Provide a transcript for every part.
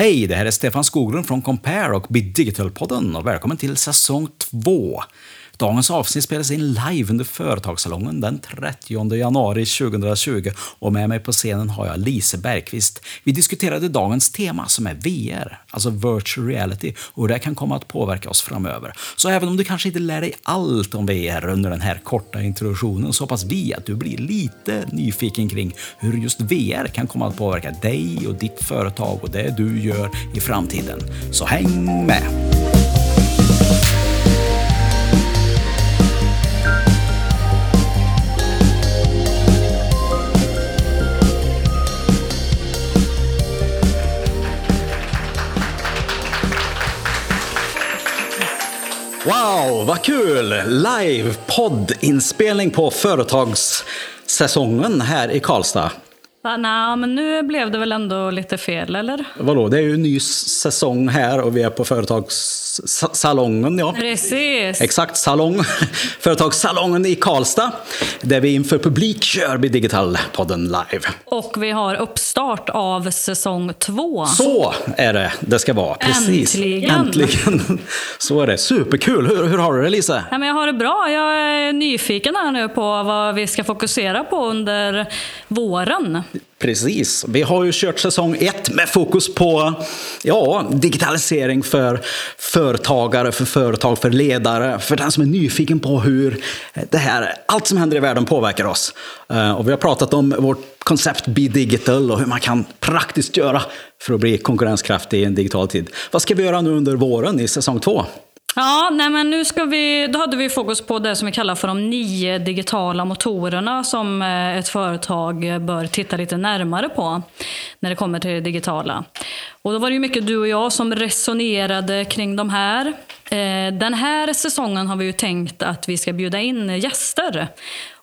Hej, det här är Stefan Skoglund från Compare och Be Digital-podden och välkommen till säsong 2. Dagens avsnitt spelas in live under Företagssalongen den 30 januari 2020 och med mig på scenen har jag Lise Bergqvist. Vi diskuterade dagens tema som är VR, alltså virtual reality och hur det kan komma att påverka oss framöver. Så även om du kanske inte lär dig allt om VR under den här korta introduktionen så hoppas vi att du blir lite nyfiken kring hur just VR kan komma att påverka dig och ditt företag och det du gör i framtiden. Så häng med! Wow, vad kul! Live poddinspelning på företagssäsongen här i Karlstad. Va, nej, men nu blev det väl ändå lite fel, eller? Vadå, det är ju en ny säsong här och vi är på företagssalongen. Ja. Precis. Exakt, salong. Företagssalongen i Karlstad. Där vi inför publik kör vi Digital-podden live. Och vi har uppstart av säsong två. Så är det det ska vara. Precis. Äntligen. Äntligen. Så är det. Superkul. Hur, hur har du det Lisa? Nej, men jag har det bra. Jag är nyfiken här nu på vad vi ska fokusera på under våren. Precis. Vi har ju kört säsong ett med fokus på ja, digitalisering för företagare, för företag, för ledare, för den som är nyfiken på hur det här, allt som händer i världen påverkar oss. Eh, och vi har pratat om vårt koncept Be Digital och hur man kan praktiskt göra för att bli konkurrenskraftig i en digital tid. Vad ska vi göra nu under våren i säsong två? Ja, nej men nu ska vi, då hade vi fokus på det som vi kallar för de nio digitala motorerna som eh, ett företag bör titta lite närmare på när det kommer till det digitala. Och då var det ju mycket du och jag som resonerade kring de här. Eh, den här säsongen har vi ju tänkt att vi ska bjuda in gäster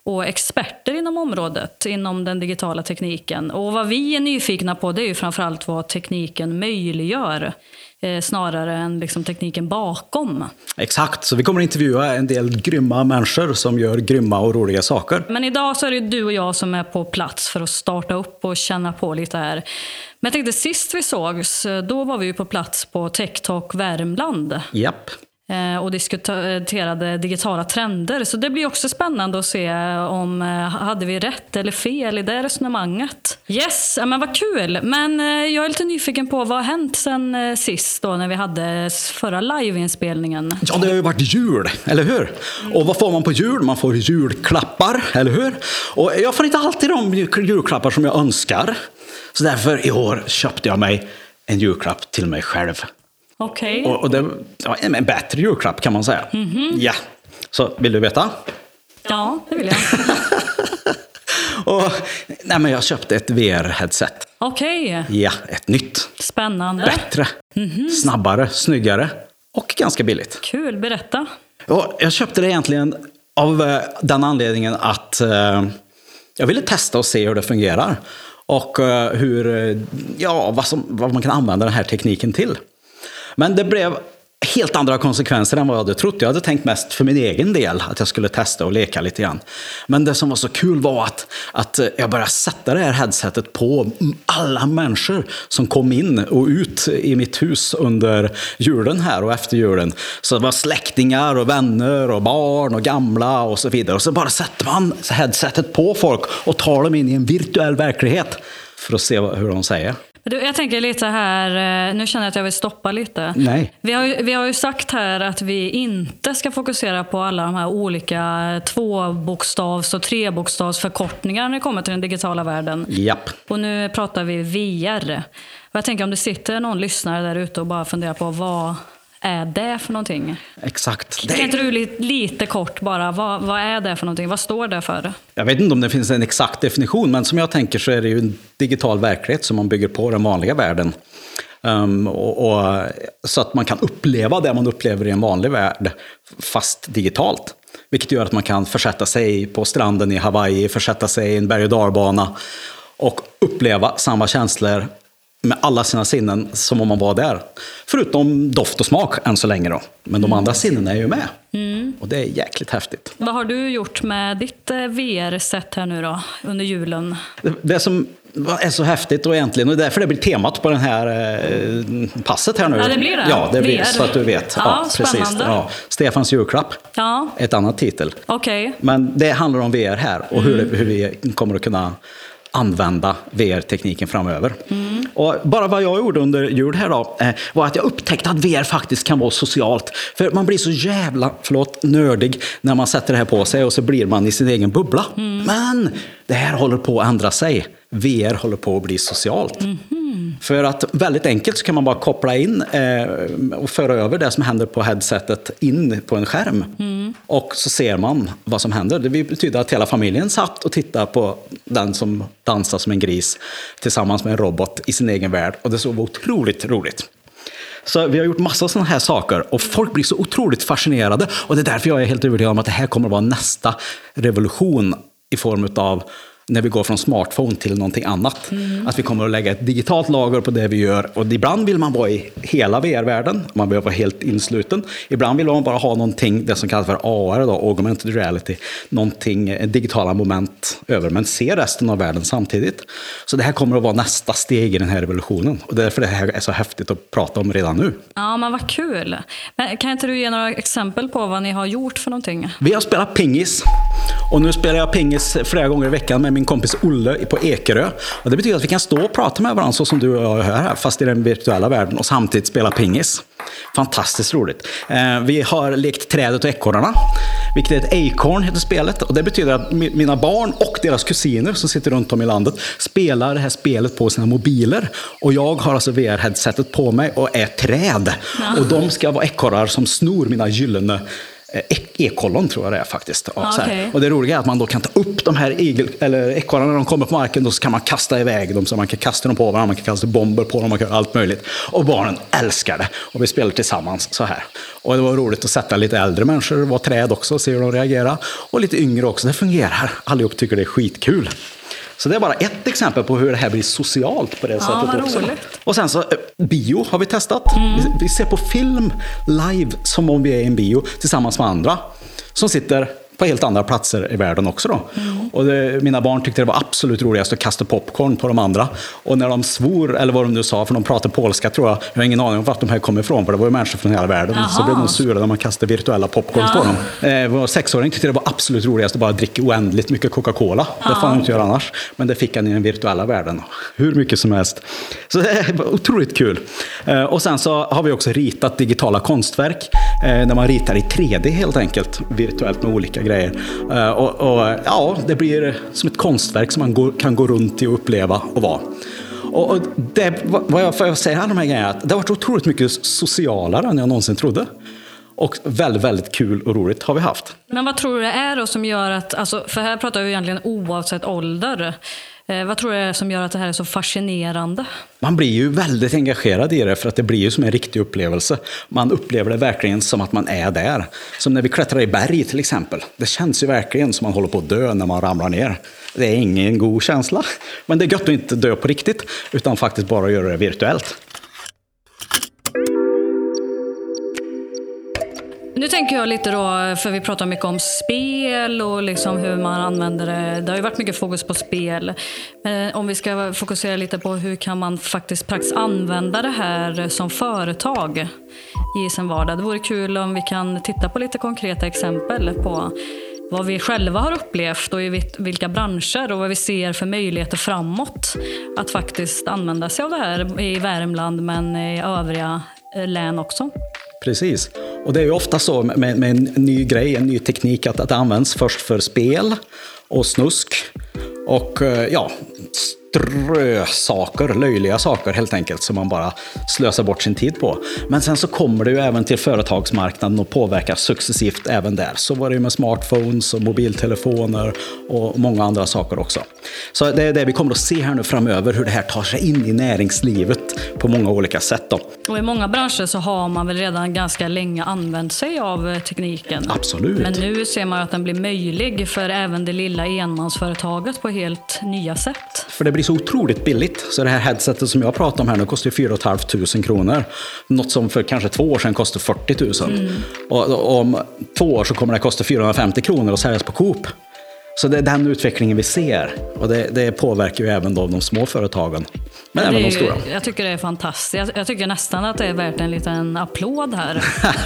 och experter inom området, inom den digitala tekniken. Och vad vi är nyfikna på det är ju framförallt vad tekniken möjliggör eh, snarare än liksom tekniken bakom. Exakt, så vi kommer att intervjua en del grymma människor som gör grymma och roliga saker. Men idag så är det du och jag som är på plats för att starta upp och känna på lite här. Men jag tänkte sist vi sågs, då var vi ju på plats på TechTalk Värmland. Japp. eh, Eh, och diskuterade digitala trender. Så det blir också spännande att se om eh, hade vi rätt eller fel i det resonemanget. Yes, men vad kul! Men eh, jag är lite nyfiken på vad har hänt sen sist då när vi hade förra liveinspelningen? Ja, det har ju varit jul, eller hur? Och vad får man på jul? Man får julklappar, eller hur? Och jag får inte alltid de julklappar som jag önskar. Så därför i år köpte jag mig en julklapp till mig själv. Okej. Och, och det var en bättre julklapp kan man säga. Ja, så vill du veta? Ja, det vill jag. Och, nej, men jag köpte ett VR-headset. Okej, Ja, ett nytt. spännande. Bättre, snabbare, snyggare och ganska billigt. Kul, berätta. Ja, jag köpte det egentligen av eh, den anledningen att eh, jag ville testa och se hur det fungerar. Och eh, hur, eh, ja, vad, som, vad man kan använda den här tekniken till. Men det blev helt andra konsekvenser än vad jag hade trott. Jag hade tänkt mest för min egen del, att jag skulle testa och leka lite grann. Men det som var så kul var att, att jag började sätta det här headsetet på alla människor som kom in och ut i mitt hus under julen här och efter julen. Så det var släktingar och vänner och barn och gamla och så vidare. Och så bara sätter man headsetet på folk och tar dem in i en virtuell verklighet för att se hur de säger. Du, jag tänker lite här, eh, nu känner jag att jag vill stoppa lite. Nej. Vi har, ju- vi har ju sagt här att vi inte ska fokusera på alla de här olika tvåbokstavs och trebokstavsförkortningar när det kommer till den digitala världen. Japp. Och nu pratar vi VR. Och jag tänker om det sitter någon lyssnare där ute och bara funderar på vad är det för någonting? Exakt. Kan inte du li- lite kort bara, vad, vad är det för någonting? Vad står det för? Jag vet inte om det finns en exakt definition, men som jag tänker så är det ju en digital verklighet som man bygger på den vanliga världen. Ehm, och, och, så att man kan uppleva det man upplever i en vanlig värld, fast digitalt. Vilket gör att man kan försätta sig på stranden i Hawaii, försätta sig i en berg och dalbana och uppleva samma känslor med alla sina sinnen som om man var där. Förutom doft och smak än så länge då. Men de andra sinnena är ju med. Och det är jäkligt häftigt. Vad har du gjort med ditt eh, VR-set här nu då, under julen? Det, det som är så häftigt och egentligen, och därför det blir temat på den här eh, passet här nu. Ja, det blir det. Ja, det blir VR. så att du vet. Ja, spännande. Ja. Stefans julklapp, Ja, ett annat titel. okej. Men det handlar om VR här och hur, Mm. det, hur vi kommer att kunna använda VR-tekniken framöver. Och bara vad jag gjorde under jul här då, eh, var att jag upptäckte att VR faktiskt kan vara socialt. För man blir så jävla, förlåt, nördig när man sätter det här på sig och så blir man i sin egen bubbla. Men det här håller på att ändra sig. VR håller på att bli socialt. Mhm. För att väldigt enkelt så kan man bara koppla in eh, och föra över det som händer på headsetet in på en skärm. Och så ser man vad som händer. Det betyder att hela familjen satt och tittade på den som dansar som en gris tillsammans med en robot i sin egen värld. Och det såg otroligt roligt. Så vi har gjort massa sådana här saker och folk blir så otroligt fascinerade. Och det är därför jag är helt övertygad om att det här kommer att vara nästa revolution i form av när vi går från smartphone till någonting annat. Att vi kommer att lägga ett digitalt lager på det vi gör. Och ibland vill man vara i hela VR-världen, man vill vara helt insluten. Ibland vill man bara ha någonting, det som kallas för AR, då, augmented reality, någonting, eh, digitala moment över, men se resten av världen samtidigt. Så det här kommer att vara nästa steg i den här revolutionen. Och det är därför det här är så häftigt att prata om redan nu. Ja, men vad kul. Men kan inte du ge några exempel på vad ni har gjort för någonting? Vi har spelat pingis. Och nu spelar jag pingis flera gånger i veckan med min kompis Olle på Ekerö. Och det betyder att vi kan stå och prata med varandra så som du och jag gör här, fast i den virtuella världen och samtidigt spela pingis. Fantastiskt roligt. Eh, Vi har lekt Trädet och ekorrarna, vilket är ett acorn heter spelet. Och det betyder att mi- mina barn och deras kusiner som sitter runt om i landet spelar det här spelet på sina mobiler. Och jag har alltså VR-headsetet på mig och är träd. Och de ska vara ekorrar som snor mina gyllene ekollon tror jag det är faktiskt. Ja, här. okej. Och det roliga är att man då kan ta upp de här igel, eller ekorrarna när de kommer på marken och så kan man kasta iväg dem. Så man kan kasta dem på varandra, man kan kasta bomber på dem, man kan göra allt möjligt. Och barnen älskar det. Och vi spelar tillsammans så här. Och det var roligt att sätta lite äldre människor, vara träd också, och se hur de reagerar. Och lite yngre också, det fungerar. Allihop tycker det är skitkul. Så det är bara ett exempel på hur det här blir socialt på det sättet vad också. roligt. Och sen så, eh, bio har vi testat. Vi, vi ser på film live som om vi är i en bio tillsammans med andra. Som sitter på helt andra platser i världen också. Då. Och det, mina barn tyckte det var absolut roligast att kasta popcorn på de andra. Och när de svor, eller vad de nu sa, för de pratar polska tror jag. Jag har ingen aning om vart de här kommer ifrån, för det var ju människor från hela världen. Så Jaha. blev de sura när man kastade virtuella popcorn på dem. Eh, vår sexåring tyckte det var absolut roligast att bara dricka oändligt mycket Coca-Cola. Det får han inte göra annars. Men det fick han i den virtuella världen. Hur mycket som helst. Så det var otroligt kul. Eh, och sen så har vi också ritat digitala konstverk. Eh, där man ritar i 3D helt enkelt. Virtuellt med olika grejer. Eh, och, och ja, det blir som ett konstverk som man går, kan gå runt i och uppleva och vara. Och och det, vad jag, får säga säger de här grejerna, är att det har varit otroligt mycket socialare än jag någonsin trodde. Och väldigt, väldigt kul och roligt har vi haft. Men vad tror du det är då som gör att, alltså, för här pratar vi egentligen oavsett ålder. Eh, vad tror du det är som gör att det här är så fascinerande? Man blir ju väldigt engagerad i det för att det blir ju som en riktig upplevelse. Man upplever det verkligen som att man är där. Som när vi klättrar i berg till exempel. Det känns ju verkligen som man håller på att dö när man ramlar ner. Det är ingen god känsla. Men det är gött att inte dö på riktigt, utan faktiskt bara göra det virtuellt. Nu tänker jag lite då, för vi pratar mycket om spel och liksom hur man använder det. Det har ju varit mycket fokus på spel. Men om vi ska fokusera lite på hur kan man faktiskt praktiskt använda det här som företag i sin vardag. Det vore kul om vi kan titta på lite konkreta exempel på vad vi själva har upplevt och i vilka branscher och vad vi ser för möjligheter framåt att faktiskt använda sig av det här i Värmland men i övriga eh, län också. Precis. Och det är ju ofta så med, med en ny grej, en ny teknik, att, att det används först för spel och snusk. Och eh, ja, strösaker, löjliga saker helt enkelt, som man bara slösar bort sin tid på. Men sen så kommer det ju även till företagsmarknaden och påverkar successivt även där. Så var det ju med smartphones och mobiltelefoner och många andra saker också. Så det är det vi kommer att se här nu framöver, hur det här tar sig in i näringslivet på många olika sätt. Då. Och i många branscher så har man väl redan ganska länge använt sig av eh, tekniken. Absolut. Men nu ser man att den blir möjlig för även det lilla enmansföretaget på helt nya sätt. För det blir så otroligt billigt. Så det här headsetet som jag pratar om här nu kostar 4 500 kronor. Något som för kanske två år sedan kostade 40 000. Och, och om två år så kommer det kosta 450 kronor och säljas på Coop. Så det är den utvecklingen vi ser. Och det, det påverkar ju även då de små företagen. Men Det även de ju- stora. Jag tycker det är fantastiskt. Jag, jag tycker nästan att det är värt en liten applåd här.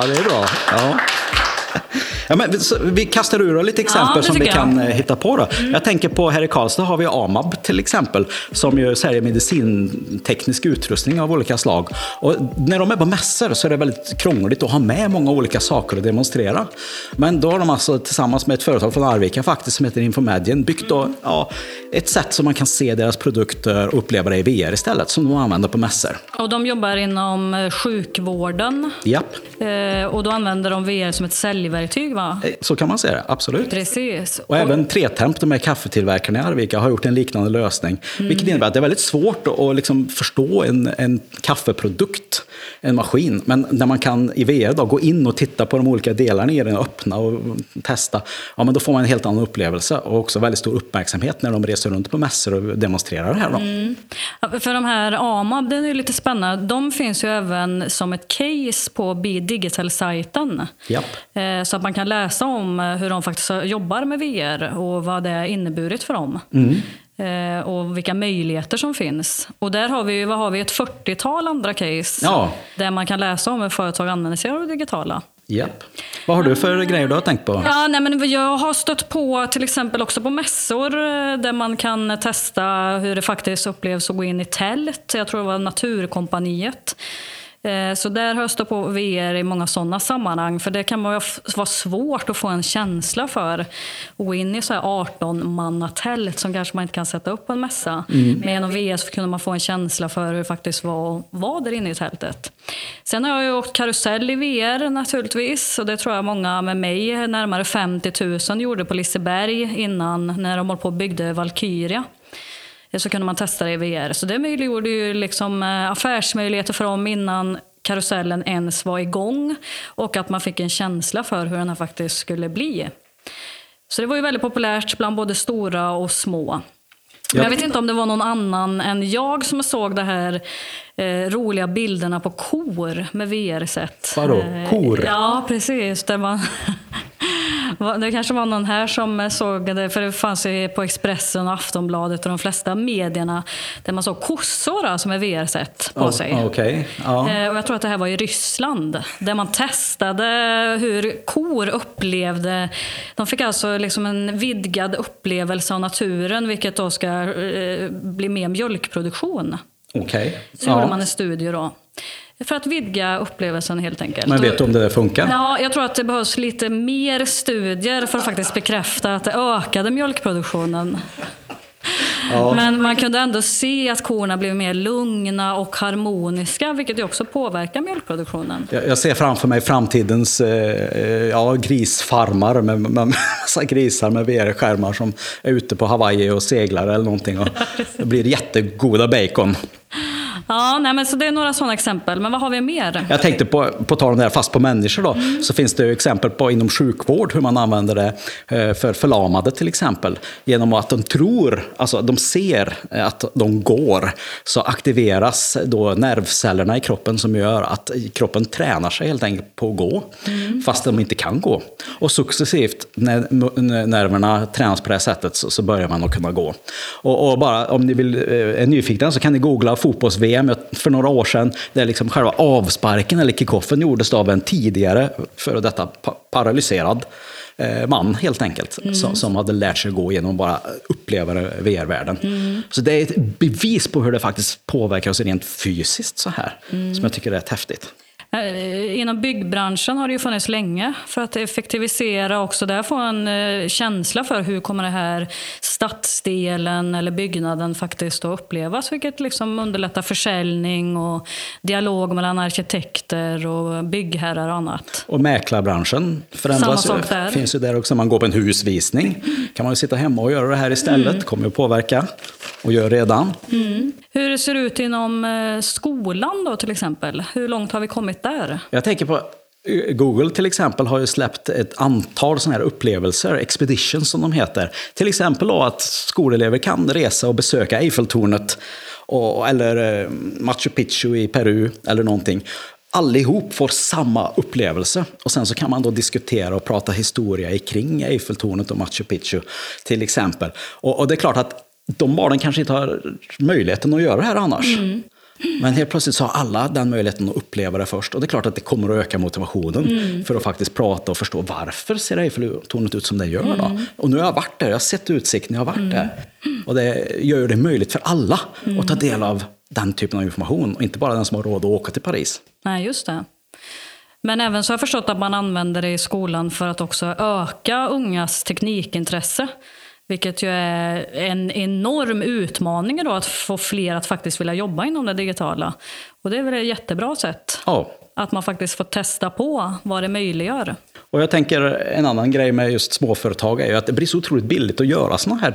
Ja, det är bra. Ja. Ja, men, vi- vi kastar ur lite Ja, exempel det som vi tycker jag. kan eh, hitta på. Då. Jag tänker på här i Karlstad har vi AMAB till exempel, som ju säljer medicinteknisk utrustning av olika slag. Och när de är på mässor så är det väldigt krångligt att ha med många olika saker att demonstrera. Men då har de alltså tillsammans med ett företag från Arvika faktiskt som heter Infomedian byggt då, ja, ett sätt som man kan se deras produkter och uppleva det i VR istället, som de använder på mässor. Och de jobbar inom eh, sjukvården. Japp, Eh, och då använder de VR som ett säljverktyg va? eh, så kan man säga det, absolut. Precis. Och även Tretemp, de här kaffetillverkarna i Arvika, har gjort en liknande lösning. Vilket innebär att det är väldigt svårt att liksom förstå en, en kaffeprodukt, en maskin. Men när man kan i VR då, gå in och titta på de olika delarna i den, öppna och testa, ja, men då får man en helt annan upplevelse. Och också väldigt stor uppmärksamhet när de reser runt på mässor och demonstrerar det här. Då. Ja, För de här AMAB, det är lite spännande. De finns ju även som ett case på Be Digital-sajten. Japp. Eh, Så att man kan läsa om eh, hur de faktiskt jobbar med VR och vad det har inneburit för dem. Eh, Och vilka möjligheter som finns. Och där har vi, vad har vi, ett 40-tal andra case. Ja. Där man kan läsa om hur företag använder sig av det digitala. Japp. Vad har du för grejer du har tänkt på? Ja, nej, men jag har stött på till exempel också på mässor eh, där man kan testa hur det faktiskt upplevs att gå in i tält. Jag tror det var Naturkompaniet. Eh, Så där har jag stött på VR i många sådana sammanhang. För det kan vara svårt att få en känsla för gå in i så här 18-mannatält som kanske man inte kan sätta upp på en mässa. Men genom VR kunde man få en känsla för hur det faktiskt var att vara där inne i tältet. Sen har jag ju åkt karusell i VR naturligtvis. Och det tror jag många med mig, närmare 50 000, gjorde på Liseberg innan när de höll på och byggde Valkyria. Så kunde man testa det i VR. Så det möjliggjorde ju liksom eh, affärsmöjligheter för dem innan karusellen ens var igång. Och att man fick en känsla för hur den här faktiskt skulle bli. Så det var ju väldigt populärt bland både stora och små. Men Ja. jag vet inte om det var någon annan än jag som såg de här eh, roliga bilderna på kor med VR-set. Vadå? Eh, Kor? Ja, precis. Där man det kanske var någon här som såg det, för det fanns ju på Expressen och Aftonbladet och de flesta medierna där man såg kossor alltså, med VR-set på Ja, sig. Okej. Ja. Eh, Och jag tror att det här var i Ryssland, där man testade hur kor upplevde... De fick alltså liksom en vidgad upplevelse av naturen, vilket då ska eh, bli mer mjölkproduktion. Okej. Så gjorde Ja. man en studie då. För att vidga upplevelsen helt enkelt. Men vet du om det där funkar? Ja, jag tror att det behövs lite mer studier för att faktiskt bekräfta att det ökade mjölkproduktionen. Men man kunde ändå se att korna blev mer lugna och harmoniska, vilket ju också påverkar mjölkproduktionen. Jag jag ser framför mig framtidens eh, eh, ja, grisfarmar med, med massa grisar med VR-skärmar som är ute på Hawaii och seglar eller någonting. Och det blir jättegoda bacon. Ja, nej, men så det är några sådana exempel. Men vad har vi mer? Jag tänkte på, på tal om det här fast på människor då, så finns det ju exempel på inom sjukvård hur man använder det eh, för förlamade till exempel. Genom att de tror, alltså de ser att de går, så aktiveras då nervcellerna i kroppen som gör att kroppen tränar sig helt enkelt på att gå, fast de inte kan gå. Och successivt, när när nerverna tränas på det här sättet, så, så börjar man att kunna gå. Och, och bara om ni vill, eh, är nyfikna så kan ni googla fotbolls-VM för några år sedan, där liksom själva avsparken eller kickoffen gjordes av en tidigare före detta pa- paralyserad eh, man helt enkelt. Som, som hade lärt sig gå genom bara uppleva VR-världen. Så det är ett bevis på hur det faktiskt påverkar oss rent fysiskt så här. Som jag tycker är rätt häftigt. Eh, Inom byggbranschen har det ju funnits länge för att effektivisera också där få en eh, känsla för hur kommer det här stadsdelen eller byggnaden faktiskt att upplevas. Vilket liksom underlättar försäljning och dialog mellan arkitekter och byggherrar och annat. Och mäklarbranschen förändras Samma sak där. finns ju där också. Man går på en husvisning. kan man ju sitta hemma och göra det här istället. Mm. kommer ju påverka. Och gör redan. Hur det ser ut inom eh, skolan då till exempel? Hur långt har vi kommit där? Jag tänker på eh, Google till exempel har ju släppt ett antal sådana här upplevelser, expeditions som de heter. Till exempel då att skolelever kan resa och besöka Eiffeltornet och, eller eh, Machu Picchu i Peru eller någonting. allihop får samma upplevelse. Och sen så kan man då diskutera och prata historia kring Eiffeltornet och Machu Picchu till exempel. Och, och det är klart att de barnen kanske inte har möjligheten att göra det här annars. Mm. Men helt plötsligt så har alla den möjligheten att uppleva det först. Och det är klart att det kommer att öka motivationen mm. för att faktiskt prata och förstå varför ser Eiffeltornet ut som det gör. Då? Mm. Och nu har jag varit där, jag har sett utsikten, jag har varit mm. där. Och det gör det möjligt för alla att ta del av den typen av information och inte bara den som har råd att åka till Paris. Nej, just det. Men även så har jag förstått att man använder det i skolan för att också öka ungas teknikintresse. Vilket ju är en enorm utmaning då att få fler att faktiskt vilja jobba inom det digitala. Och det är väl ett jättebra sätt. Ja. Att man faktiskt får testa på vad det möjliggör. Och jag tänker en annan grej med just småföretag är ju att det blir så otroligt billigt att göra sådana här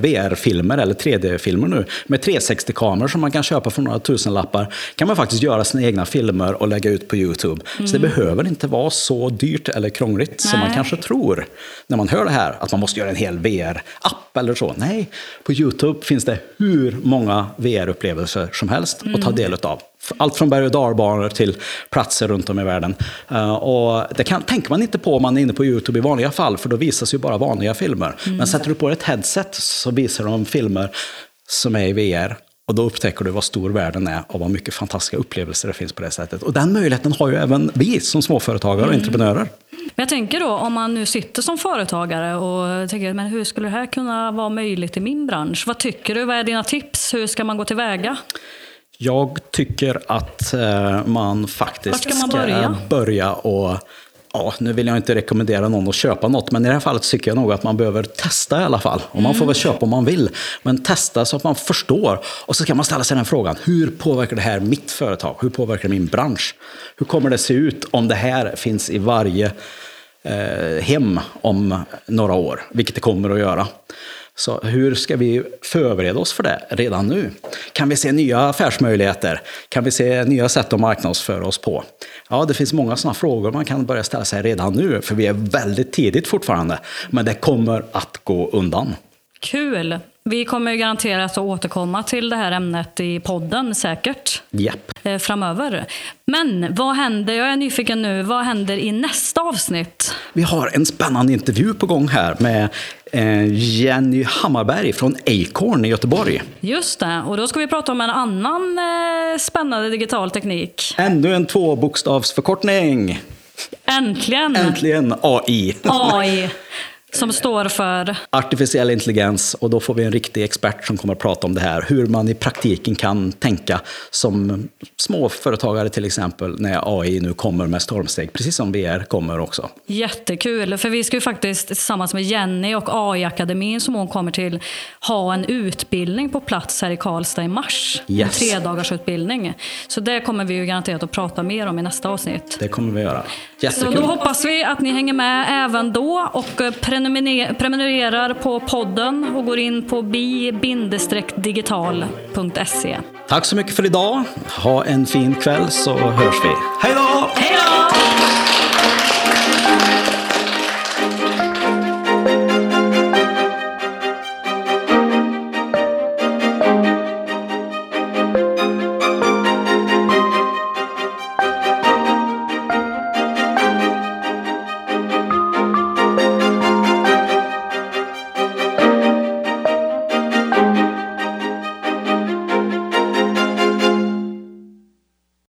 VR-filmer eller 3D-filmer nu. Med 360-kameror som man kan köpa för några tusenlappar kan man faktiskt göra sina egna filmer och lägga ut på YouTube. Mm. Så det mm. behöver inte vara så dyrt eller krångligt Nej. som man kanske tror när man hör det här, att man måste göra en hel VR-app eller så. Nej, på YouTube finns det hur många VR-upplevelser som helst mm. att ta mm. del av. Allt från berg och dalbanor till platser runt om i världen. Uh, och det kan, tänker man inte på om man är inne på YouTube i vanliga fall, för då visas ju bara vanliga filmer. Mm. Men sätter du på ett headset så visar de filmer som är i VR. Och då upptäcker du vad stor världen är och vad mycket fantastiska upplevelser det finns på det sättet. Och den möjligheten har ju även vi som småföretagare och mm. entreprenörer. Jag tänker då, om man nu sitter som företagare och tänker, men hur skulle det här kunna vara möjligt i min bransch? Vad tycker du? Vad är dina tips? Hur ska man gå tillväga? Jag tycker att eh, man faktiskt ska, man börja? ska börja och Ja, nu vill jag inte rekommendera någon att köpa något, men i det här fallet tycker jag nog att man behöver testa i alla fall. Och man får väl köpa om man vill, men testa så att man förstår. Och så kan man ställa sig den frågan, hur påverkar det här mitt företag? Hur påverkar det min bransch? Hur kommer det se ut om det här finns i varje eh, hem om några år? Vilket det kommer att göra. Så hur ska vi förbereda oss för det redan nu? Kan vi se nya affärsmöjligheter? Kan vi se nya sätt att marknadsföra oss på? Ja, det finns många sådana frågor man kan börja ställa sig redan nu, för vi är väldigt tidigt fortfarande. Men det kommer att gå undan. Kul! Vi kommer garanterat att återkomma till det här ämnet i podden säkert. Yep. Eh, framöver. Men vad händer, jag är nyfiken nu, vad händer i nästa avsnitt? Vi har en spännande intervju på gång här med eh, Jenny Hammarberg från Acorn i Göteborg. Just det, och då ska vi prata om en annan eh, spännande digital teknik. Ännu en tvåbokstavsförkortning. Äntligen! Äntligen AI. AI. Som står för? Artificiell intelligens och då får vi en riktig expert som kommer att prata om det här. Hur man i praktiken kan tänka som småföretagare till exempel när AI nu kommer med stormsteg, precis som VR kommer också. Jättekul, för vi ska ju faktiskt tillsammans med Jenny och AI-akademin som hon kommer till ha en utbildning på plats här i Karlstad i mars. Yes. En tredagars utbildning. Så det kommer vi ju garanterat att prata mer om i nästa avsnitt. Det kommer vi göra. Jättekul. Så då hoppas vi att ni hänger med även då och prenumererar på podden och går in på bi-digital.se. Tack så mycket för idag. Ha en fin kväll så hörs vi. Hej då!